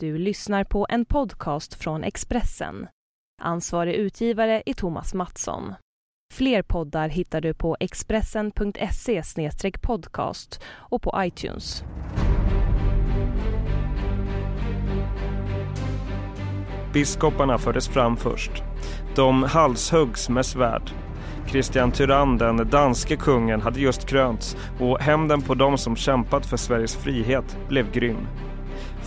Du lyssnar på en podcast från Expressen. Ansvarig utgivare är Thomas Mattsson. Fler poddar hittar du på expressen.se podcast och på iTunes. Biskoparna fördes fram först. De halshuggs med svärd. Kristian Tyrann, den danske kungen, hade just krönts och hämnden på dem som kämpat för Sveriges frihet blev grym.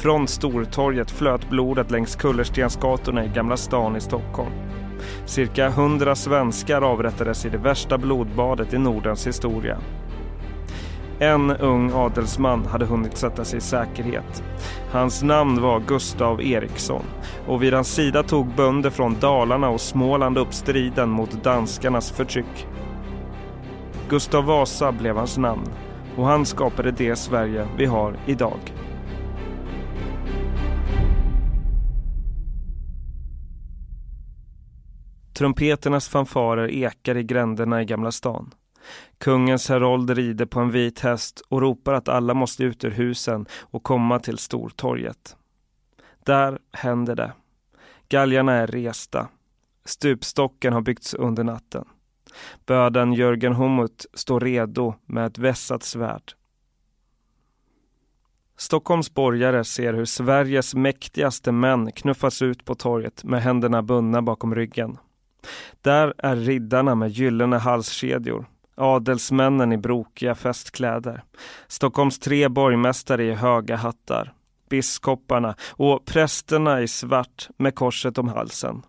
Från Stortorget flöt blodet längs kullerstensgatorna i Gamla stan i Stockholm. Cirka hundra svenskar avrättades i det värsta blodbadet i Nordens historia. En ung adelsman hade hunnit sätta sig i säkerhet. Hans namn var Gustav Eriksson och vid hans sida tog bönder från Dalarna och Småland upp striden mot danskarnas förtryck. Gustav Vasa blev hans namn och han skapade det Sverige vi har idag. Trumpeternas fanfarer ekar i gränderna i Gamla stan. Kungens herold rider på en vit häst och ropar att alla måste ut ur husen och komma till Stortorget. Där händer det. Galgarna är resta. Stupstocken har byggts under natten. Böden Jörgen Humut står redo med ett vässat svärd. Stockholms borgare ser hur Sveriges mäktigaste män knuffas ut på torget med händerna bundna bakom ryggen. Där är riddarna med gyllene halskedjor, adelsmännen i brokiga festkläder, Stockholms tre borgmästare i höga hattar, biskoparna och prästerna i svart med korset om halsen.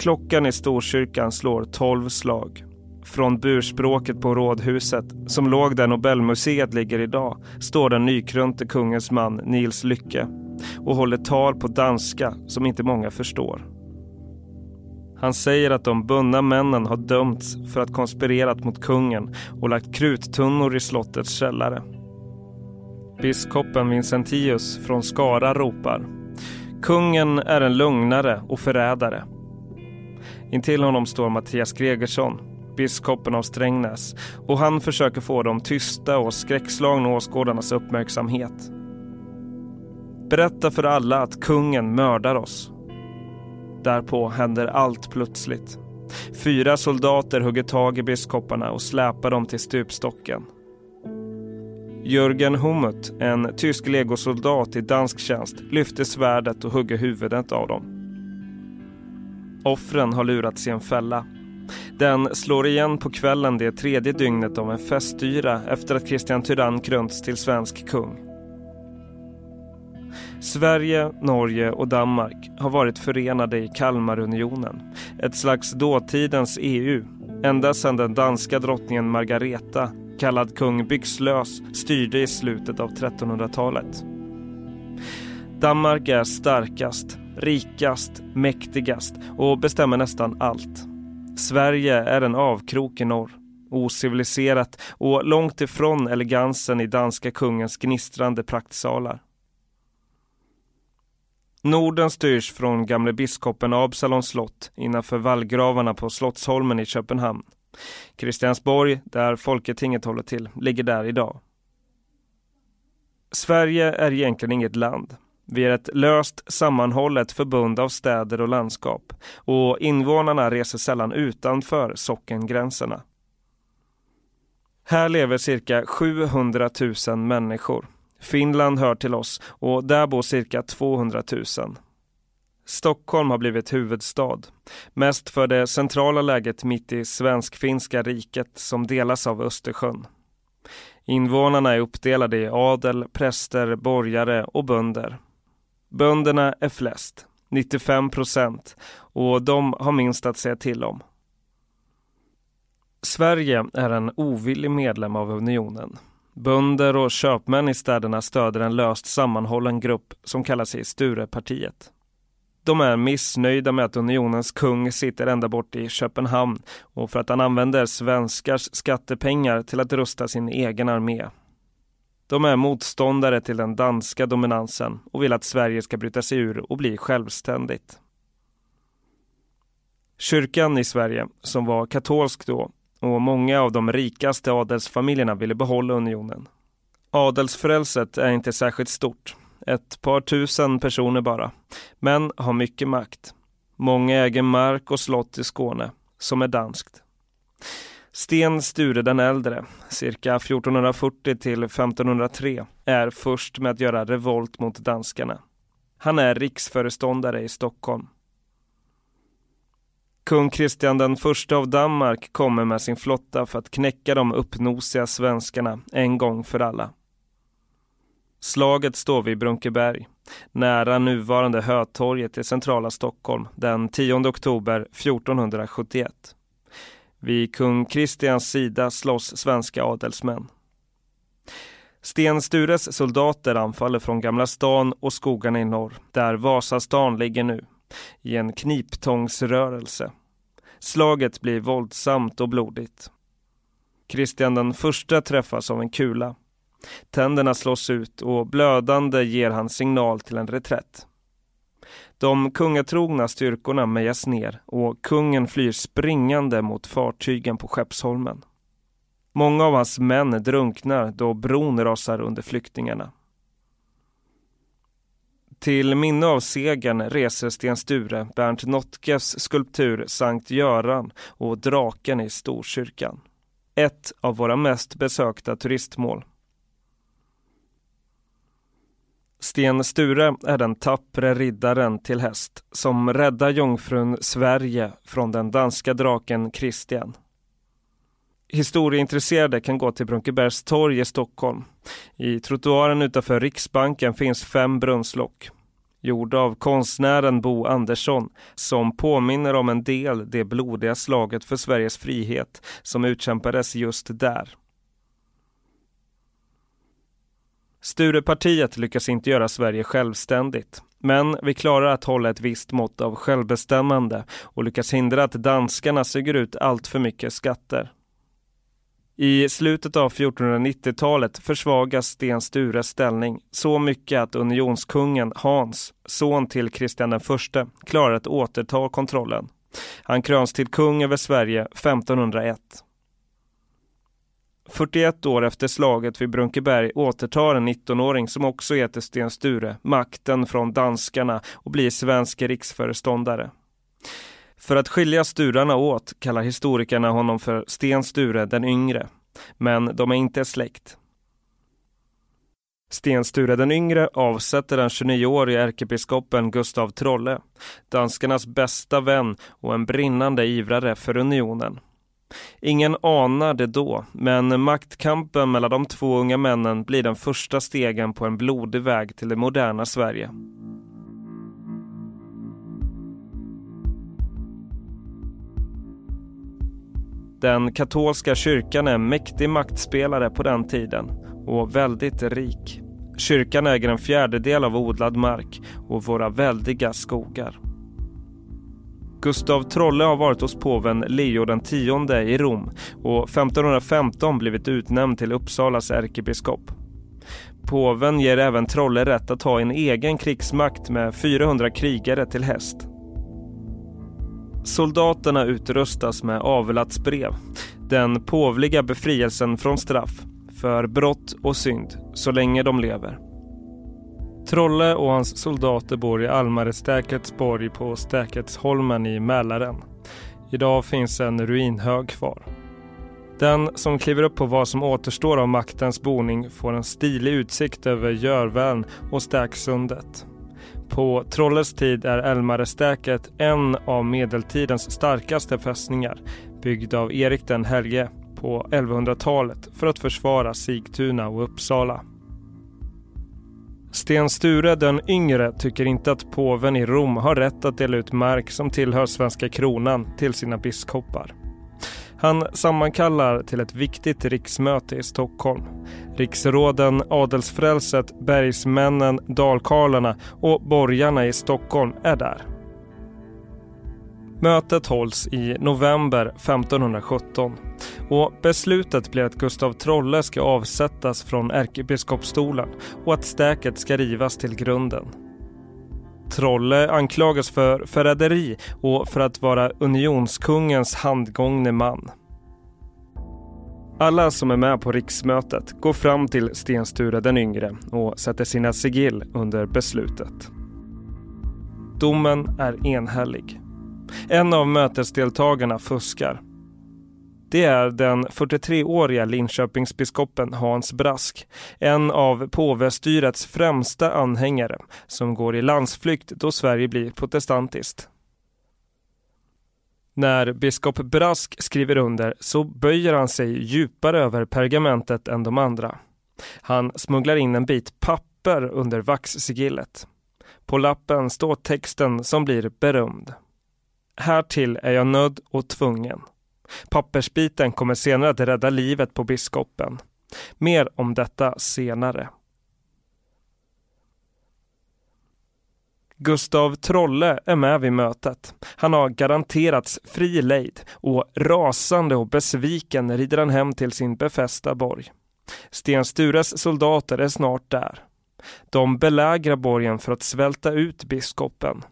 Klockan i Storkyrkan slår tolv slag. Från burspråket på rådhuset, som låg där Nobelmuseet ligger idag, står den nykrönte kungens man Nils Lycke och håller tal på danska som inte många förstår. Han säger att de bundna männen har dömts för att konspirerat mot kungen och lagt kruttunnor i slottets källare. Biskopen Vincentius från Skara ropar Kungen är en lugnare och förrädare. Intill honom står Mattias Gregersson, biskopen av Strängnäs och han försöker få de tysta och skräckslagna åskådarnas uppmärksamhet. Berätta för alla att kungen mördar oss. Därpå händer allt plötsligt. Fyra soldater hugger tag i biskoparna och släpar dem till stupstocken. Jörgen Hummut, en tysk legosoldat i dansk tjänst, lyfter svärdet och hugger huvudet av dem. Offren har lurats i en fälla. Den slår igen på kvällen det tredje dygnet av en festyra efter att Kristian Tyrann krönts till svensk kung. Sverige, Norge och Danmark har varit förenade i Kalmarunionen, ett slags dåtidens EU, ända sedan den danska drottningen Margareta, kallad kung Byxlös, styrde i slutet av 1300-talet. Danmark är starkast, rikast, mäktigast och bestämmer nästan allt. Sverige är en avkrok i norr, ociviliserat och långt ifrån elegansen i danska kungens gnistrande praktsalar. Norden styrs från gamle biskopen Absalons slott innanför vallgravarna på Slottsholmen i Köpenhamn. Kristiansborg, där Folketinget håller till, ligger där idag. Sverige är egentligen inget land. Vi är ett löst sammanhållet förbund av städer och landskap och invånarna reser sällan utanför sockengränserna. Här lever cirka 700 000 människor Finland hör till oss och där bor cirka 200 000. Stockholm har blivit huvudstad, mest för det centrala läget mitt i svensk-finska riket som delas av Östersjön. Invånarna är uppdelade i adel, präster, borgare och bönder. Bönderna är flest, 95 procent, och de har minst att säga till om. Sverige är en ovillig medlem av unionen. Bönder och köpmän i städerna stöder en löst sammanhållen grupp som kallar sig Sturepartiet. De är missnöjda med att unionens kung sitter ända bort i Köpenhamn och för att han använder svenskars skattepengar till att rusta sin egen armé. De är motståndare till den danska dominansen och vill att Sverige ska bryta sig ur och bli självständigt. Kyrkan i Sverige, som var katolsk då, och många av de rikaste adelsfamiljerna ville behålla unionen. Adelsfrälset är inte särskilt stort, ett par tusen personer bara, men har mycket makt. Många äger mark och slott i Skåne, som är danskt. Sten Sture den äldre, cirka 1440 till 1503, är först med att göra revolt mot danskarna. Han är riksföreståndare i Stockholm. Kung Kristian den första av Danmark kommer med sin flotta för att knäcka de uppnosiga svenskarna en gång för alla. Slaget står vid Brunkeberg, nära nuvarande Hötorget i centrala Stockholm den 10 oktober 1471. Vid kung Kristians sida slåss svenska adelsmän. Sten Stures soldater anfaller från Gamla stan och skogarna i norr, där Vasastan ligger nu, i en kniptångsrörelse. Slaget blir våldsamt och blodigt. Kristian den första träffas av en kula. Tänderna slås ut och blödande ger han signal till en reträtt. De kungatrogna styrkorna mejas ner och kungen flyr springande mot fartygen på Skeppsholmen. Många av hans män drunknar då bron rasar under flyktingarna. Till minne av segern reser Sten Sture Bernt Nottges skulptur Sankt Göran och draken i Storkyrkan. Ett av våra mest besökta turistmål. Sten Sture är den tappre riddaren till häst som räddar jungfrun Sverige från den danska draken Kristian. Historieintresserade kan gå till Brunkebergs torg i Stockholm. I trottoaren utanför Riksbanken finns fem brunnslock. Gjorda av konstnären Bo Andersson som påminner om en del det blodiga slaget för Sveriges frihet som utkämpades just där. Sturepartiet lyckas inte göra Sverige självständigt. Men vi klarar att hålla ett visst mått av självbestämmande och lyckas hindra att danskarna suger ut allt för mycket skatter. I slutet av 1490-talet försvagas Sten Stures ställning så mycket att unionskungen Hans, son till Kristian I, klarar att återta kontrollen. Han kröns till kung över Sverige 1501. 41 år efter slaget vid Brunkeberg återtar en 19-åring som också heter Sten Sture makten från danskarna och blir svensk riksföreståndare. För att skilja sturarna åt kallar historikerna honom för Sten Sture den yngre, men de är inte släkt. Sten Sture den yngre avsätter den 29-årige ärkebiskopen Gustav Trolle, danskarnas bästa vän och en brinnande ivrare för unionen. Ingen anar det då, men maktkampen mellan de två unga männen blir den första stegen på en blodig väg till det moderna Sverige. Den katolska kyrkan är en mäktig maktspelare på den tiden och väldigt rik. Kyrkan äger en fjärdedel av odlad mark och våra väldiga skogar. Gustav Trolle har varit hos påven Leo den tionde i Rom och 1515 blivit utnämnd till Uppsalas ärkebiskop. Påven ger även Trolle rätt att ha en egen krigsmakt med 400 krigare till häst. Soldaterna utrustas med avlatsbrev, den påvliga befrielsen från straff för brott och synd så länge de lever. Trolle och hans soldater bor i Almarestäkets borg på Stäketsholmen i Mälaren. Idag finns en ruinhög kvar. Den som kliver upp på vad som återstår av maktens boning får en stilig utsikt över Jörvärn och Stäksundet. På Trolles tid är Älmarestäket en av medeltidens starkaste fästningar byggd av Erik den helge på 1100-talet för att försvara Sigtuna och Uppsala. Sten Sture den yngre tycker inte att påven i Rom har rätt att dela ut mark som tillhör svenska kronan till sina biskopar. Han sammankallar till ett viktigt riksmöte i Stockholm. Riksråden, adelsfrälset, bergsmännen, dalkarlarna och borgarna i Stockholm är där. Mötet hålls i november 1517 och beslutet blir att Gustav Trolle ska avsättas från ärkebiskopsstolen och att stäket ska rivas till grunden. Trolle anklagas för förräderi och för att vara unionskungens handgångne man. Alla som är med på riksmötet går fram till Sten Sture den yngre och sätter sina sigill under beslutet. Domen är enhällig. En av mötesdeltagarna fuskar. Det är den 43-åriga Linköpingsbiskopen Hans Brask, en av påvestyrets främsta anhängare som går i landsflykt då Sverige blir protestantiskt. När biskop Brask skriver under så böjer han sig djupare över pergamentet än de andra. Han smugglar in en bit papper under vaxsigillet. På lappen står texten som blir berömd. Härtill är jag nödd och tvungen. Pappersbiten kommer senare att rädda livet på biskopen. Mer om detta senare. Gustav Trolle är med vid mötet. Han har garanterats fri lejd och rasande och besviken rider han hem till sin befästa borg. Sten Stures soldater är snart där. De belägrar borgen för att svälta ut biskopen.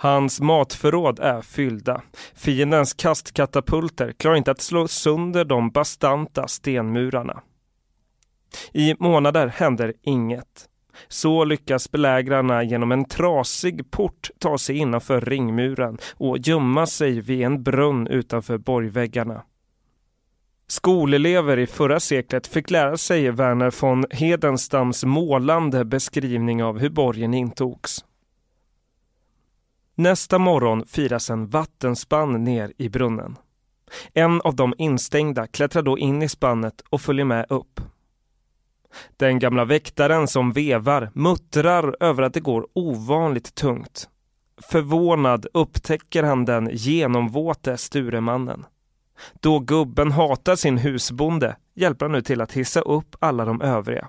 Hans matförråd är fyllda. Fiendens kastkatapulter klarar inte att slå sönder de bastanta stenmurarna. I månader händer inget. Så lyckas belägrarna genom en trasig port ta sig innanför ringmuren och gömma sig vid en brunn utanför borgväggarna. Skolelever i förra seklet fick lära sig Werner von Hedenstams målande beskrivning av hur borgen intogs. Nästa morgon firas en vattenspann ner i brunnen. En av de instängda klättrar då in i spannet och följer med upp. Den gamla väktaren som vevar muttrar över att det går ovanligt tungt. Förvånad upptäcker han den genomvåte Sturemannen. Då gubben hatar sin husbonde hjälper han nu till att hissa upp alla de övriga.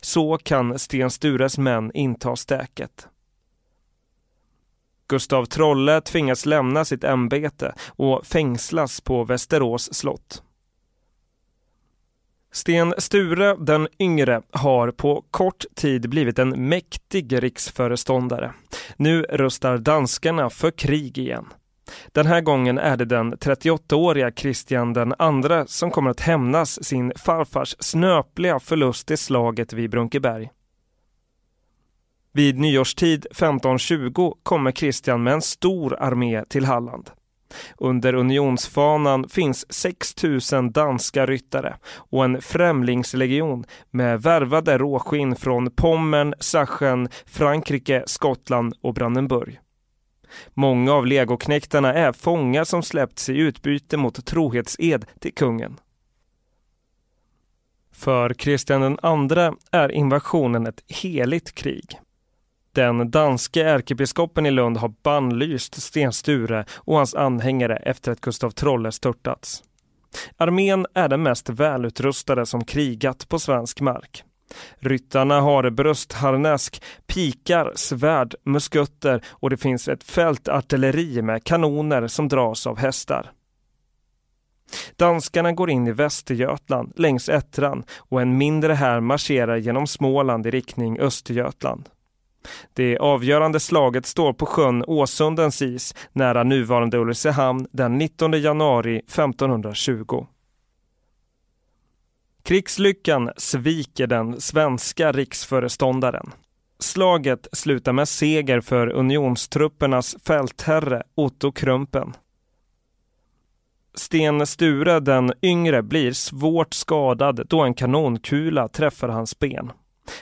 Så kan Sten Stures män inta stäket. Gustav Trolle tvingas lämna sitt ämbete och fängslas på Västerås slott. Sten Sture den yngre har på kort tid blivit en mäktig riksföreståndare. Nu rustar danskarna för krig igen. Den här gången är det den 38-åriga Kristian den andre som kommer att hämnas sin farfars snöpliga förlust i slaget vid Brunkeberg. Vid nyårstid 1520 kommer Kristian med en stor armé till Halland. Under unionsfanan finns 6 000 danska ryttare och en främlingslegion med värvade råskinn från Pommern, Sachsen, Frankrike, Skottland och Brandenburg. Många av legoknektarna är fångar som släppts i utbyte mot trohetsed till kungen. För Kristian II är invasionen ett heligt krig. Den danske ärkebiskopen i Lund har bannlyst Sten Sture och hans anhängare efter att Gustav Trolle störtats. Armén är den mest välutrustade som krigat på svensk mark. Ryttarna har bröstharnesk, pikar, svärd, muskötter och det finns ett fältartilleri med kanoner som dras av hästar. Danskarna går in i Västergötland längs Ättran och en mindre här marscherar genom Småland i riktning Östergötland. Det avgörande slaget står på sjön Åsundens is nära nuvarande Ulricehamn den 19 januari 1520. Krigslyckan sviker den svenska riksföreståndaren. Slaget slutar med seger för unionstruppernas fältherre Otto Krumpen. Sten Sture den yngre blir svårt skadad då en kanonkula träffar hans ben.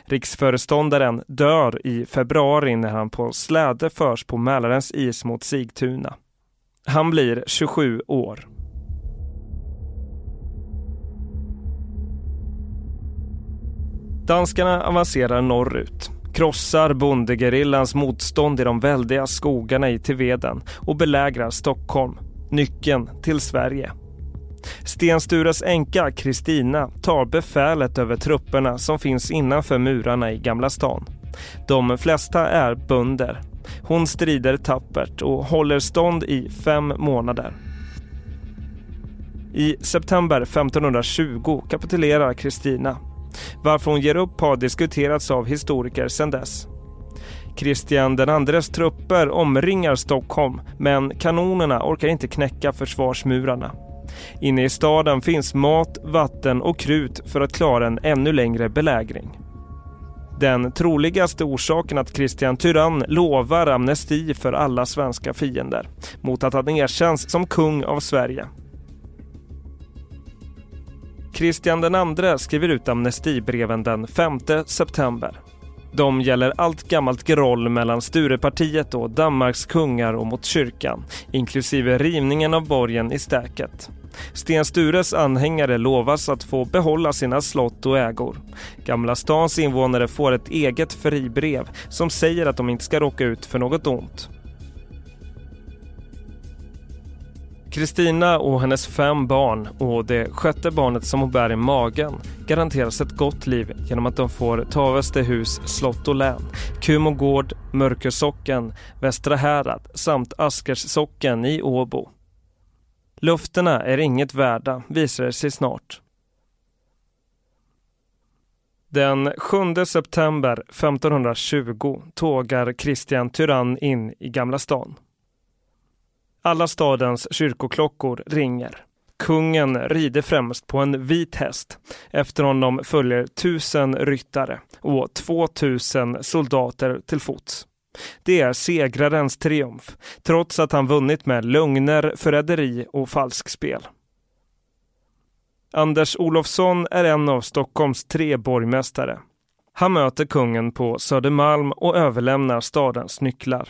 Riksföreståndaren dör i februari när han på släde förs på Mälarens is mot Sigtuna. Han blir 27 år. Danskarna avancerar norrut, krossar bondegerillans motstånd i de väldiga skogarna i Tiveden och belägrar Stockholm, nyckeln till Sverige. Sten Stures änka Kristina tar befälet över trupperna som finns innanför murarna i Gamla stan. De flesta är bönder. Hon strider tappert och håller stånd i fem månader. I september 1520 kapitulerar Kristina. Varför hon ger upp har diskuterats av historiker sedan dess. Kristian IIs trupper omringar Stockholm men kanonerna orkar inte knäcka försvarsmurarna. Inne i staden finns mat, vatten och krut för att klara en ännu längre belägring. Den troligaste orsaken att Kristian Tyrann lovar amnesti för alla svenska fiender mot att han erkänns som kung av Sverige. Kristian II skriver ut amnestibreven den 5 september. De gäller allt gammalt groll mellan Sturepartiet och Danmarks kungar och mot kyrkan, inklusive rivningen av borgen i Stäket. Sten Stures anhängare lovas att få behålla sina slott och ägor. Gamla stans invånare får ett eget fribrev som säger att de inte ska råka ut för något ont. Kristina och hennes fem barn och det sjätte barnet som hon bär i magen garanteras ett gott liv genom att de får Tavestehus slott och län, Kumo gård, Mörkersocken, Västra Härad samt Askerssocken i Åbo. Lufterna är inget värda, visar det sig snart. Den 7 september 1520 tågar Kristian Tyrann in i Gamla stan. Alla stadens kyrkoklockor ringer. Kungen rider främst på en vit häst. Efter honom följer tusen ryttare och två tusen soldater till fots. Det är segrarens triumf, trots att han vunnit med lögner, förräderi och falskspel. Anders Olofsson är en av Stockholms tre borgmästare. Han möter kungen på Södermalm och överlämnar stadens nycklar.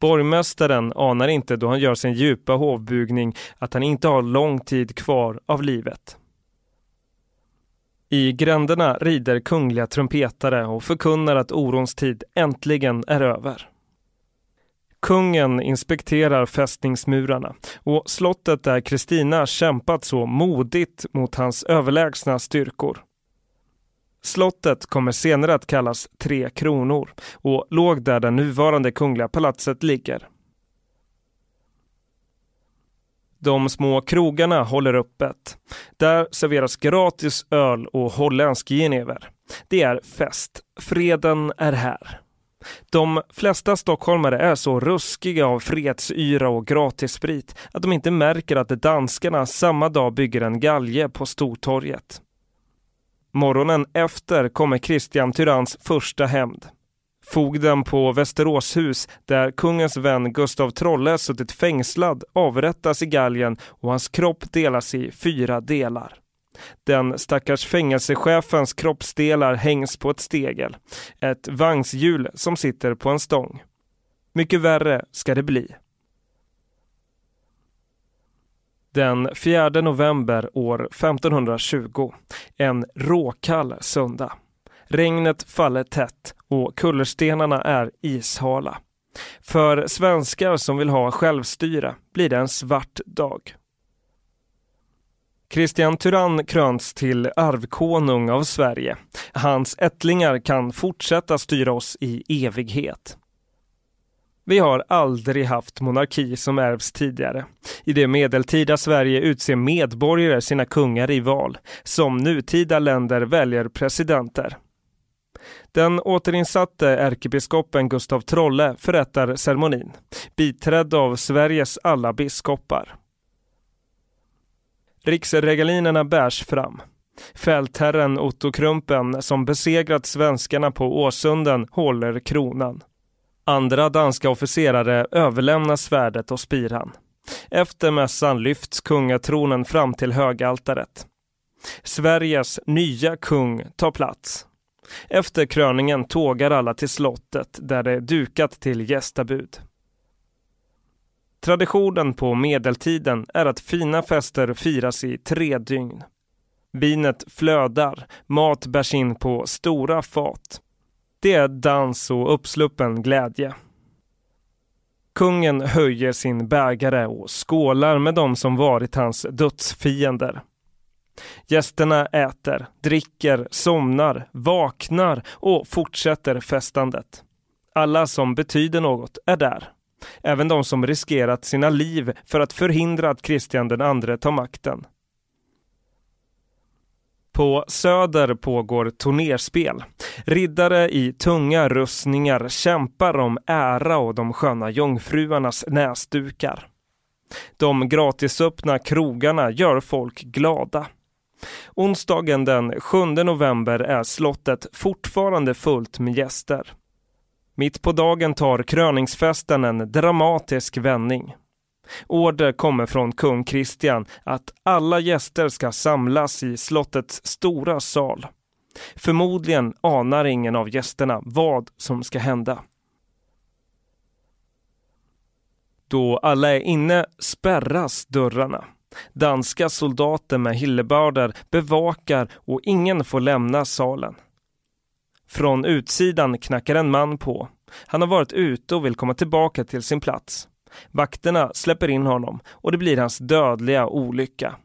Borgmästaren anar inte då han gör sin djupa hovbugning att han inte har lång tid kvar av livet. I gränderna rider kungliga trumpetare och förkunnar att orons tid äntligen är över. Kungen inspekterar fästningsmurarna och slottet där Kristina kämpat så modigt mot hans överlägsna styrkor. Slottet kommer senare att kallas Tre Kronor och låg där det nuvarande kungliga palatset ligger. De små krogarna håller öppet. Där serveras gratis öl och holländsk genever. Det är fest. Freden är här. De flesta stockholmare är så ruskiga av fredsyra och gratissprit att de inte märker att danskarna samma dag bygger en galge på Stortorget. Morgonen efter kommer Kristian Tyranns första hämnd. Fogden på Västeråshus, där kungens vän Gustav Trolle suttit fängslad, avrättas i galgen och hans kropp delas i fyra delar. Den stackars fängelsechefens kroppsdelar hängs på ett stegel, ett vagnshjul som sitter på en stång. Mycket värre ska det bli. Den 4 november år 1520, en råkall söndag. Regnet faller tätt och kullerstenarna är ishala. För svenskar som vill ha självstyre blir det en svart dag. Kristian Tyrann kröns till arvkonung av Sverige. Hans ättlingar kan fortsätta styra oss i evighet. Vi har aldrig haft monarki som ärvs tidigare. I det medeltida Sverige utser medborgare sina kungar i val. Som nutida länder väljer presidenter. Den återinsatte ärkebiskopen Gustav Trolle förrättar ceremonin, biträdd av Sveriges alla biskopar. Riksregalinerna bärs fram. Fältherren Otto Krumpen som besegrat svenskarna på Åsunden håller kronan. Andra danska officerare överlämnar svärdet och spiran. Efter mässan lyfts kungatronen fram till högaltaret. Sveriges nya kung tar plats. Efter kröningen tågar alla till slottet där det är dukat till gästabud. Traditionen på medeltiden är att fina fester firas i tre dygn. Vinet flödar, mat bärs in på stora fat. Det är dans och uppsluppen glädje. Kungen höjer sin bägare och skålar med dem som varit hans dödsfiender. Gästerna äter, dricker, somnar, vaknar och fortsätter festandet. Alla som betyder något är där. Även de som riskerat sina liv för att förhindra att Kristian II tar makten. På Söder pågår turnerspel. Riddare i tunga rustningar kämpar om ära och de sköna jungfruarnas näsdukar. De gratisöppna krogarna gör folk glada. Onsdagen den 7 november är slottet fortfarande fullt med gäster. Mitt på dagen tar kröningsfesten en dramatisk vändning. Order kommer från kung Kristian att alla gäster ska samlas i slottets stora sal. Förmodligen anar ingen av gästerna vad som ska hända. Då alla är inne spärras dörrarna. Danska soldater med hillebarder bevakar och ingen får lämna salen. Från utsidan knackar en man på. Han har varit ute och vill komma tillbaka till sin plats. Vakterna släpper in honom och det blir hans dödliga olycka.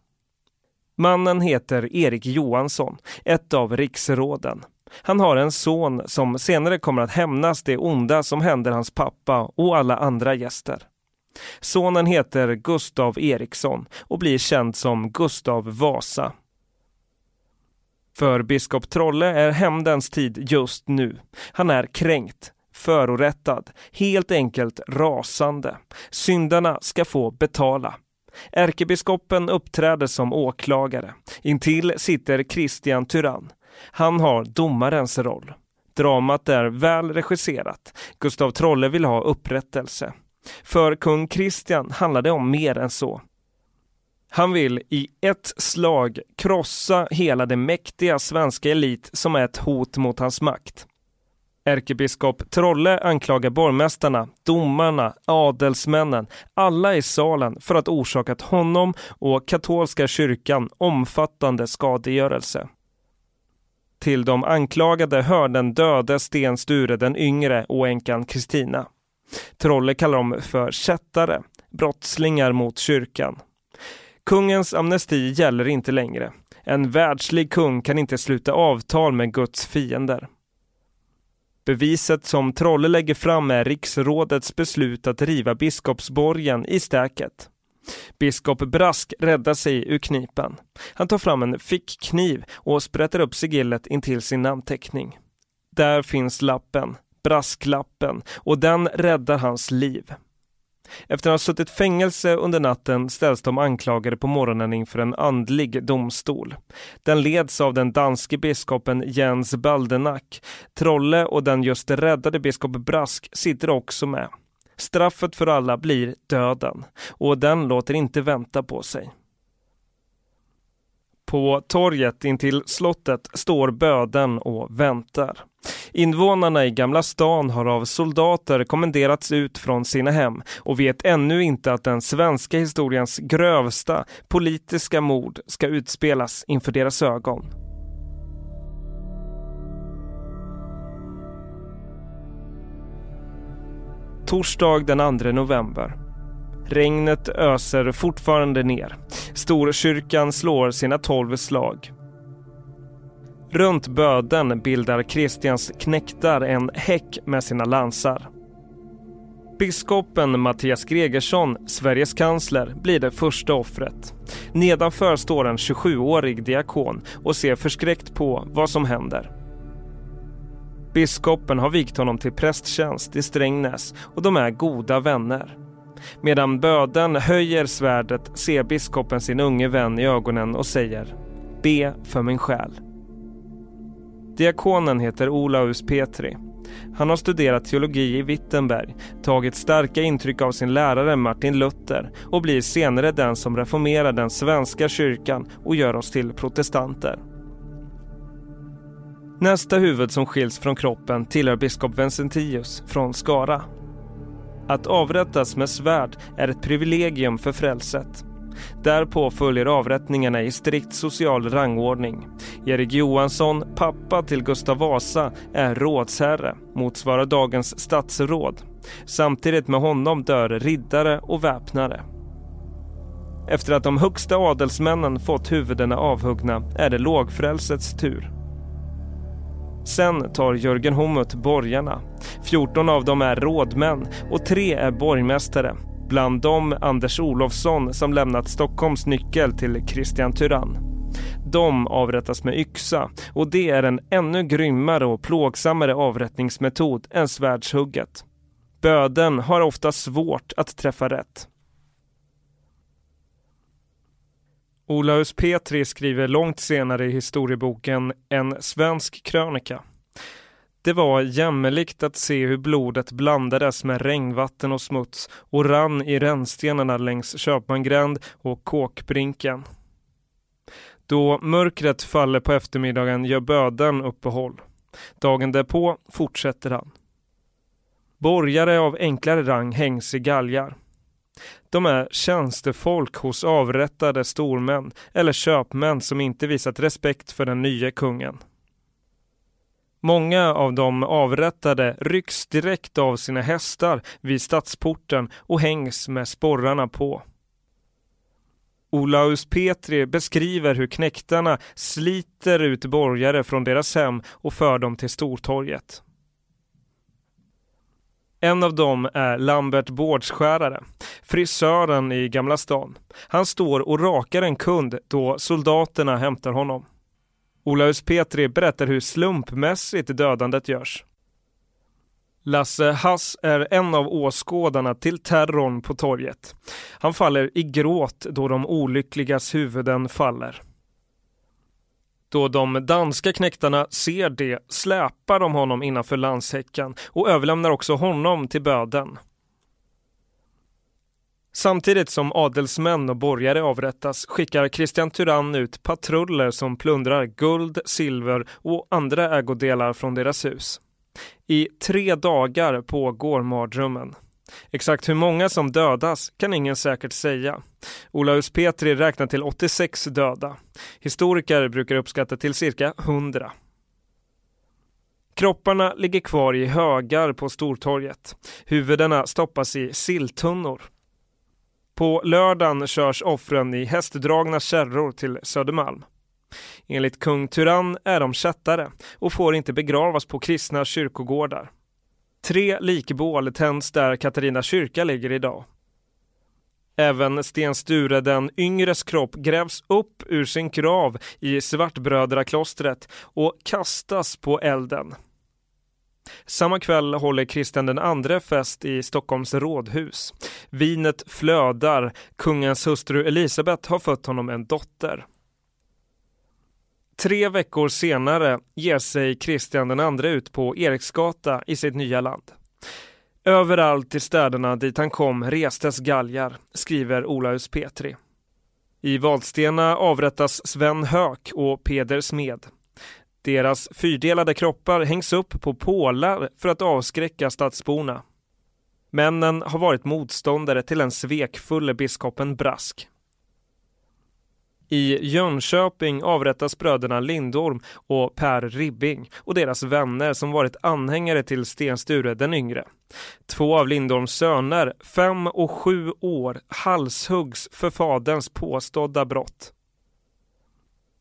Mannen heter Erik Johansson, ett av riksråden. Han har en son som senare kommer att hämnas det onda som händer hans pappa och alla andra gäster. Sonen heter Gustav Eriksson och blir känd som Gustav Vasa. För biskop Trolle är hämndens tid just nu. Han är kränkt, förorättad, helt enkelt rasande. Syndarna ska få betala. Ärkebiskopen uppträder som åklagare. Intill sitter Christian Tyrann. Han har domarens roll. Dramat är väl regisserat. Gustav Trolle vill ha upprättelse. För kung Kristian handlar det om mer än så. Han vill i ett slag krossa hela det mäktiga svenska elit som är ett hot mot hans makt. Ärkebiskop Trolle anklagar borgmästarna, domarna, adelsmännen, alla i salen för att orsakat honom och katolska kyrkan omfattande skadegörelse. Till de anklagade hör den döde Sten Sture den yngre och änkan Kristina. Trolle kallar dem för kättare, brottslingar mot kyrkan. Kungens amnesti gäller inte längre. En världslig kung kan inte sluta avtal med Guds fiender. Beviset som Trolle lägger fram är riksrådets beslut att riva Biskopsborgen i Stäket. Biskop Brask räddar sig ur knipan. Han tar fram en fickkniv och sprätter upp sigillet intill sin namnteckning. Där finns lappen, brasklappen, och den räddar hans liv. Efter att ha suttit fängelse under natten ställs de anklagade på morgonen inför en andlig domstol. Den leds av den danske biskopen Jens Baldenak. Trolle och den just räddade biskop Brask sitter också med. Straffet för alla blir döden och den låter inte vänta på sig. På torget intill slottet står böden och väntar. Invånarna i Gamla stan har av soldater kommenderats ut från sina hem och vet ännu inte att den svenska historiens grövsta politiska mord ska utspelas inför deras ögon. Torsdag den 2 november. Regnet öser fortfarande ner. Storkyrkan slår sina tolv slag. Runt böden bildar Kristians knäktar en häck med sina lansar. Biskopen Mattias Gregersson, Sveriges kansler, blir det första offret. Nedanför står en 27-årig diakon och ser förskräckt på vad som händer. Biskopen har vigt honom till prästtjänst i Strängnäs och de är goda vänner. Medan böden höjer svärdet ser biskopen sin unge vän i ögonen och säger Be för min själ. Diakonen heter Olaus Petri. Han har studerat teologi i Wittenberg, tagit starka intryck av sin lärare Martin Luther och blir senare den som reformerar den svenska kyrkan och gör oss till protestanter. Nästa huvud som skiljs från kroppen tillhör biskop Vincentius från Skara. Att avrättas med svärd är ett privilegium för frälset. Därpå följer avrättningarna i strikt social rangordning. Erik Johansson, pappa till Gustav Vasa, är rådsherre, motsvarar dagens statsråd. Samtidigt med honom dör riddare och väpnare. Efter att de högsta adelsmännen fått huvudena avhuggna är det lågfrälsets tur. Sen tar Jörgen Homut borgarna. 14 av dem är rådmän och tre är borgmästare. Bland dem Anders Olofsson som lämnat Stockholms nyckel till Christian Tyrann. De avrättas med yxa och det är en ännu grymmare och plågsammare avrättningsmetod än svärdshugget. Böden har ofta svårt att träffa rätt. Olaus Petri skriver långt senare i historieboken En svensk krönika. Det var jämmerligt att se hur blodet blandades med regnvatten och smuts och rann i rännstenarna längs Köpmangränd och Kåkbrinken. Då mörkret faller på eftermiddagen gör böden uppehåll. Dagen därpå fortsätter han. Borgare av enklare rang hängs i galgar. De är tjänstefolk hos avrättade stormän eller köpmän som inte visat respekt för den nya kungen. Många av de avrättade rycks direkt av sina hästar vid stadsporten och hängs med sporrarna på. Olaus Petri beskriver hur knäktarna sliter ut borgare från deras hem och för dem till Stortorget. En av dem är Lambert Bårdskärare, frisören i Gamla stan. Han står och rakar en kund då soldaterna hämtar honom. Olaus Petri berättar hur slumpmässigt dödandet görs. Lasse Hass är en av åskådarna till terrorn på torget. Han faller i gråt då de olyckligas huvuden faller. Då de danska knäktarna ser det släpar de honom innanför landshäcken och överlämnar också honom till böden. Samtidigt som adelsmän och borgare avrättas skickar Kristian Tyrann ut patruller som plundrar guld, silver och andra ägodelar från deras hus. I tre dagar pågår mardrömmen. Exakt hur många som dödas kan ingen säkert säga. Olaus Petri räknar till 86 döda. Historiker brukar uppskatta till cirka 100. Kropparna ligger kvar i högar på Stortorget. Huvudena stoppas i silltunnor. På lördagen körs offren i hästdragna kärror till Södermalm. Enligt kung Tyrann är de kättare och får inte begravas på kristna kyrkogårdar. Tre likbål tänds där Katarina kyrka ligger idag. Även Sten Sture den yngres kropp grävs upp ur sin grav i Svartbrödraklostret och kastas på elden. Samma kväll håller Kristian den andre fest i Stockholms rådhus. Vinet flödar, kungens hustru Elisabet har fött honom en dotter. Tre veckor senare ger sig Kristian den andre ut på Eriksgata i sitt nya land. Överallt i städerna dit han kom restes galgar, skriver Olaus Petri. I Vadstena avrättas Sven Höök och Peder Smed. Deras fyrdelade kroppar hängs upp på pålar för att avskräcka stadsborna. Männen har varit motståndare till den svekfulle biskopen Brask. I Jönköping avrättas bröderna Lindorm och Per Ribbing och deras vänner som varit anhängare till Sten Sture den yngre. Två av Lindorms söner, fem och sju år, halshuggs för faderns påstådda brott.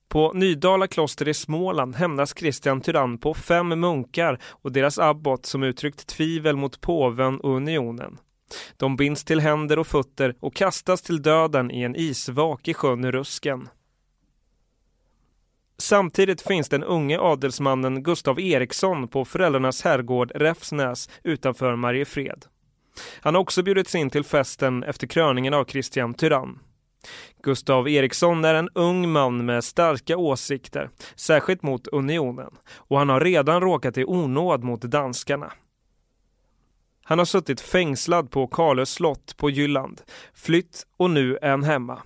På Nydala kloster i Småland hämnas Kristian Tyrann på fem munkar och deras abbot som uttryckt tvivel mot påven och unionen. De binds till händer och fötter och kastas till döden i en isvak i sjön Rusken. Samtidigt finns den unge adelsmannen Gustav Eriksson på föräldrarnas herrgård Räfsnäs utanför Mariefred. Han har också bjudits in till festen efter kröningen av Kristian Tyrann. Gustav Eriksson är en ung man med starka åsikter, särskilt mot unionen, och han har redan råkat i onåd mot danskarna. Han har suttit fängslad på Karlö slott på Jylland, flytt och nu är han hemma.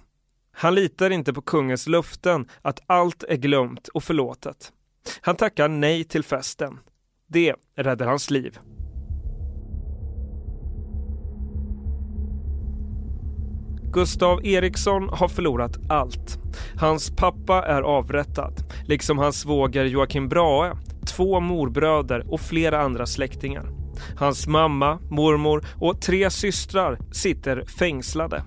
Han litar inte på kungens löften att allt är glömt och förlåtet. Han tackar nej till festen. Det räddar hans liv. Gustav Eriksson har förlorat allt. Hans pappa är avrättad, liksom hans svåger Joakim Brahe, två morbröder och flera andra släktingar. Hans mamma, mormor och tre systrar sitter fängslade.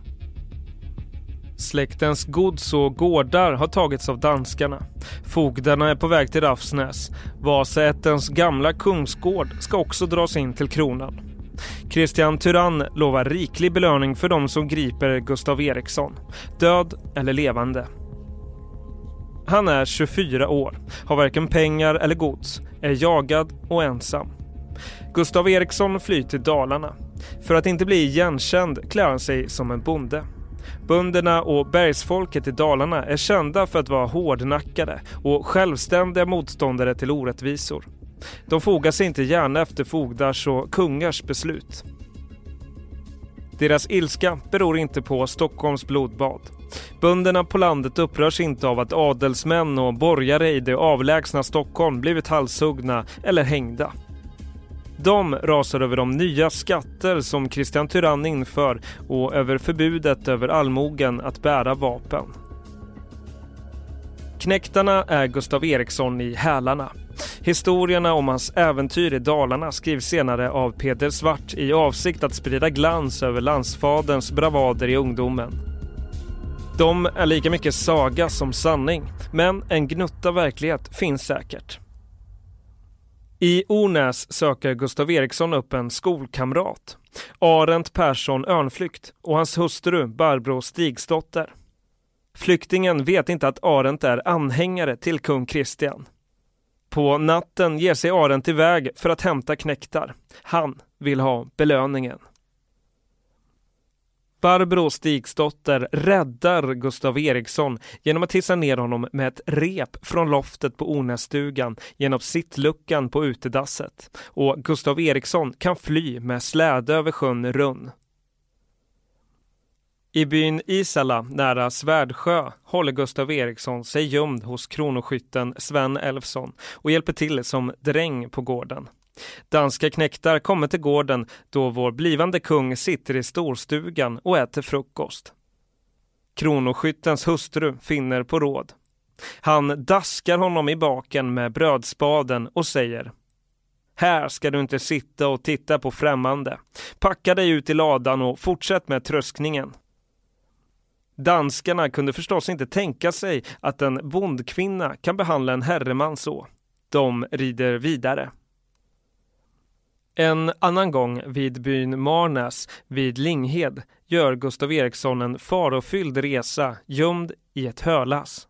Släktens gods och gårdar har tagits av danskarna. Fogdarna är på väg till Rafsnäs. Vasaättens gamla kungsgård ska också dras in till kronan. Kristian Tyrann lovar riklig belöning för de som griper Gustav Eriksson, död eller levande. Han är 24 år, har varken pengar eller gods, är jagad och ensam. Gustav Eriksson flyr till Dalarna. För att inte bli igenkänd klär han sig som en bonde. Bönderna och bergsfolket i Dalarna är kända för att vara hårdnackade och självständiga motståndare till orättvisor. De fogar sig inte gärna efter fogdars och kungars beslut. Deras ilska beror inte på Stockholms blodbad. Bönderna på landet upprörs inte av att adelsmän och borgare i det avlägsna Stockholm blivit halshuggna eller hängda. De rasar över de nya skatter som Kristian Tyrann inför och över förbudet över allmogen att bära vapen. Knäktarna är Gustav Eriksson i Hälarna. Historierna om hans äventyr i Dalarna skrivs senare av Peter Svart i avsikt att sprida glans över landsfaderns bravader i ungdomen. De är lika mycket saga som sanning, men en gnutta verklighet finns säkert. I Ornäs söker Gustav Eriksson upp en skolkamrat, Arent Persson Örnflykt och hans hustru Barbro Stigsdotter. Flyktingen vet inte att Arent är anhängare till kung Kristian. På natten ger sig Arent iväg för att hämta knäktar. Han vill ha belöningen. Barbro Stigsdotter räddar Gustav Eriksson genom att hissa ner honom med ett rep från loftet på Ornässtugan genom sittluckan på utedasset och Gustav Eriksson kan fly med släde över sjön Runn. I byn Isala nära Svärdsjö håller Gustav Eriksson sig gömd hos kronoskytten Sven Elfsson och hjälper till som dräng på gården. Danska knäktar kommer till gården då vår blivande kung sitter i storstugan och äter frukost. Kronoskyttens hustru finner på råd. Han daskar honom i baken med brödspaden och säger här ska du inte sitta och titta på främmande. Packa dig ut i ladan och fortsätt med tröskningen. Danskarna kunde förstås inte tänka sig att en bondkvinna kan behandla en herreman så. De rider vidare. En annan gång vid byn Marnäs vid Linghed gör Gustav Eriksson en farofylld resa gömd i ett hölass.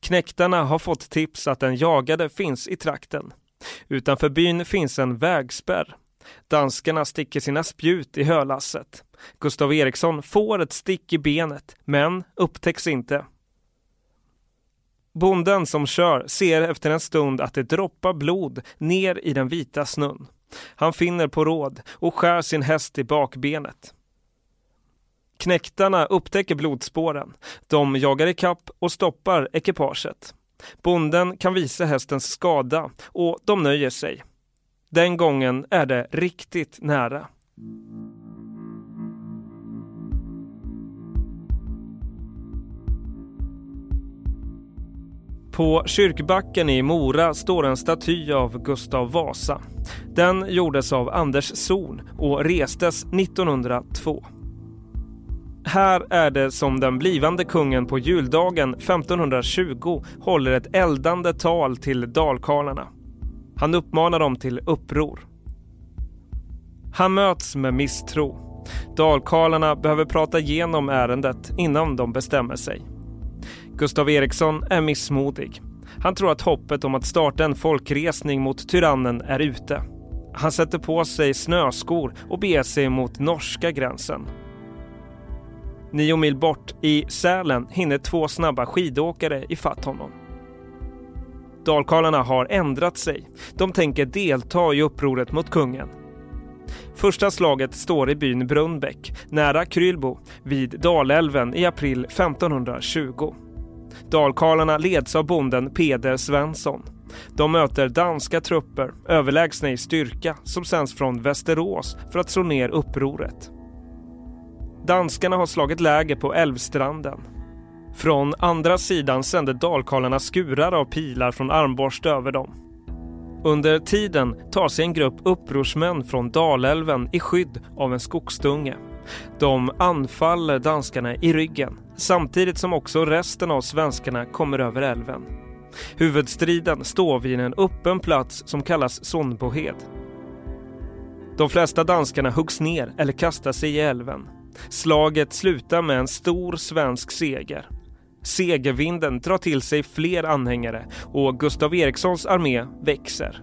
Knäktarna har fått tips att den jagade finns i trakten. Utanför byn finns en vägspärr. Danskarna sticker sina spjut i hölasset. Gustav Eriksson får ett stick i benet, men upptäcks inte. Bonden som kör ser efter en stund att det droppar blod ner i den vita snön. Han finner på råd och skär sin häst i bakbenet. Knäktarna upptäcker blodspåren. De jagar ikapp och stoppar ekipaget. Bonden kan visa hästens skada och de nöjer sig. Den gången är det riktigt nära. På kyrkbacken i Mora står en staty av Gustav Vasa. Den gjordes av Anders Zorn och restes 1902. Här är det som den blivande kungen på juldagen 1520 håller ett eldande tal till dalkarlarna. Han uppmanar dem till uppror. Han möts med misstro. Dalkarlarna behöver prata igenom ärendet innan de bestämmer sig. Gustav Eriksson är missmodig. Han tror att hoppet om att starta en folkresning mot tyrannen är ute. Han sätter på sig snöskor och beger sig mot norska gränsen. Nio mil bort i Sälen hinner två snabba skidåkare ifatt honom. Dalkarlarna har ändrat sig. De tänker delta i upproret mot kungen. Första slaget står i byn Brunnbäck, nära Krylbo, vid Dalälven i april 1520. Dalkarlarna leds av bonden Peder Svensson. De möter danska trupper, överlägsna i styrka, som sänds från Västerås för att slå ner upproret. Danskarna har slagit läger på älvstranden. Från andra sidan sände dalkarlarna skurar av pilar från armborst över dem. Under tiden tar sig en grupp upprorsmän från Dalälven i skydd av en skogsdunge. De anfaller danskarna i ryggen samtidigt som också resten av svenskarna kommer över älven. Huvudstriden står vid en öppen plats som kallas Sundbohed. De flesta danskarna huggs ner eller kastar sig i älven. Slaget slutar med en stor svensk seger. Segervinden drar till sig fler anhängare och Gustav Erikssons armé växer.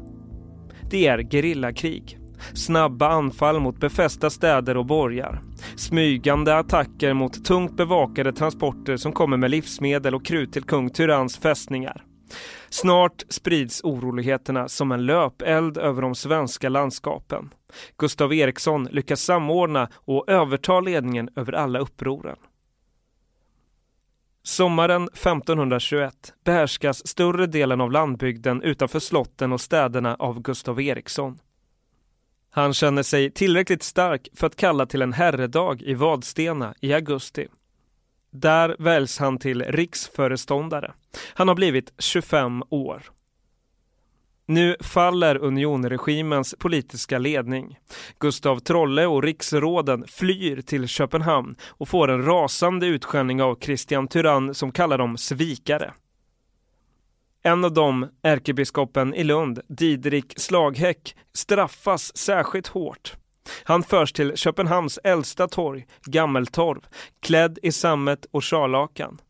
Det är gerillakrig snabba anfall mot befästa städer och borgar, smygande attacker mot tungt bevakade transporter som kommer med livsmedel och krut till kung Tyrans fästningar. Snart sprids oroligheterna som en löpeld över de svenska landskapen. Gustav Eriksson lyckas samordna och överta ledningen över alla upproren. Sommaren 1521 behärskas större delen av landbygden utanför slotten och städerna av Gustav Eriksson. Han känner sig tillräckligt stark för att kalla till en herredag i Vadstena i augusti. Där väljs han till riksföreståndare. Han har blivit 25 år. Nu faller unionregimens politiska ledning. Gustav Trolle och riksråden flyr till Köpenhamn och får en rasande utskällning av Kristian Tyrann som kallar dem svikare. En av dem, ärkebiskopen i Lund, Didrik Slaghäck, straffas särskilt hårt. Han förs till Köpenhamns äldsta torg, Gammeltorv, klädd i sammet och scharlakan.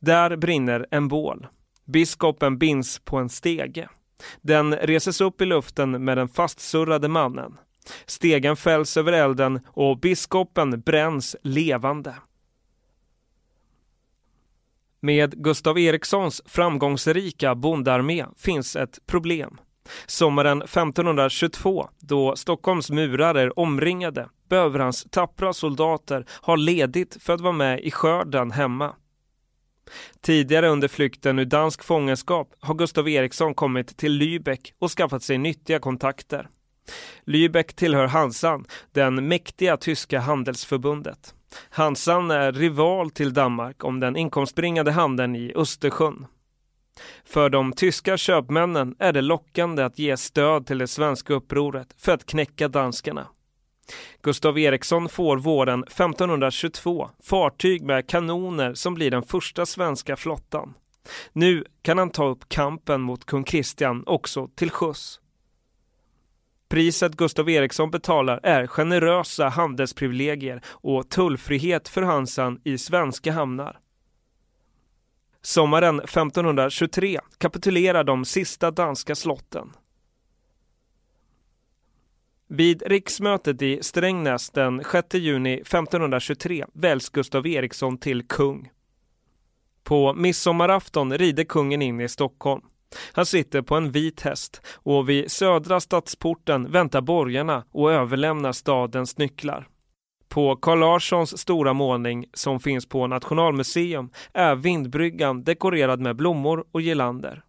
Där brinner en bål. Biskopen binds på en stege. Den reses upp i luften med den fastsurrade mannen. Stegen fälls över elden och biskopen bränns levande. Med Gustav Erikssons framgångsrika bondarmé finns ett problem. Sommaren 1522, då Stockholms murar är omringade, behöver hans tappra soldater ha ledigt för att vara med i skörden hemma. Tidigare under flykten ur dansk fångenskap har Gustav Eriksson kommit till Lübeck och skaffat sig nyttiga kontakter. Lübeck tillhör Hansan, den mäktiga tyska handelsförbundet. Hansan är rival till Danmark om den inkomstbringande handeln i Östersjön. För de tyska köpmännen är det lockande att ge stöd till det svenska upproret för att knäcka danskarna. Gustav Eriksson får våren 1522 fartyg med kanoner som blir den första svenska flottan. Nu kan han ta upp kampen mot kung Kristian också till sjöss. Priset Gustav Eriksson betalar är generösa handelsprivilegier och tullfrihet för Hansan i svenska hamnar. Sommaren 1523 kapitulerar de sista danska slotten. Vid riksmötet i Strängnäs den 6 juni 1523 väljs Gustav Eriksson till kung. På midsommarafton rider kungen in i Stockholm. Han sitter på en vit häst och vid södra stadsporten väntar borgarna och överlämnar stadens nycklar. På Carl Larssons stora målning som finns på Nationalmuseum är vindbryggan dekorerad med blommor och girlander.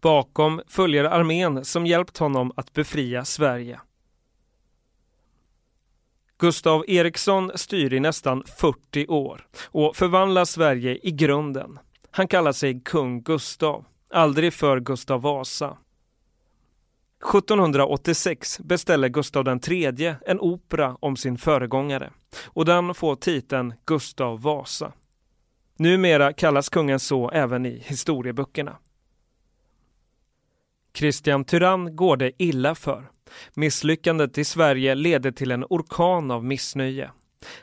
Bakom följer armén som hjälpt honom att befria Sverige. Gustav Eriksson styr i nästan 40 år och förvandlar Sverige i grunden. Han kallar sig kung Gustav, aldrig för Gustav Vasa. 1786 beställer Gustav III en opera om sin föregångare och den får titeln Gustav Vasa. Numera kallas kungen så även i historieböckerna. Kristian Tyrann går det illa för. Misslyckandet i Sverige leder till en orkan av missnöje.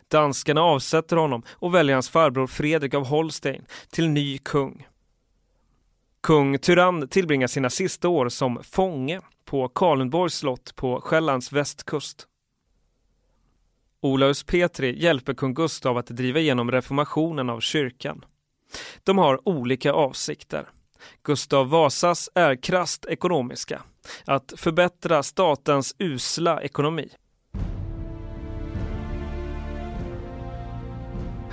Danskarna avsätter honom och väljer hans farbror Fredrik av Holstein till ny kung. Kung Tyrann tillbringar sina sista år som fånge på Karlenborgs slott på Själlands västkust. Olaus Petri hjälper kung Gustav att driva igenom reformationen av kyrkan. De har olika avsikter. Gustav Vasas är krast ekonomiska, att förbättra statens usla ekonomi.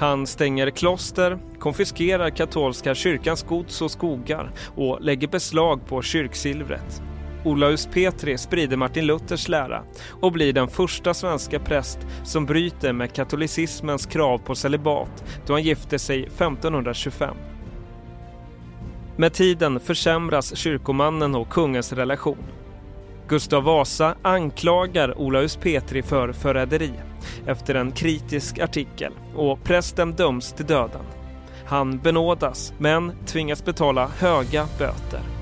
Han stänger kloster, konfiskerar katolska kyrkans gods och skogar och lägger beslag på kyrksilvret. Olaus Petri sprider Martin Luthers lära och blir den första svenska präst som bryter med katolicismens krav på celibat då han gifter sig 1525. Med tiden försämras kyrkomannen och kungens relation. Gustav Vasa anklagar Olaus Petri för förräderi efter en kritisk artikel och prästen döms till döden. Han benådas men tvingas betala höga böter.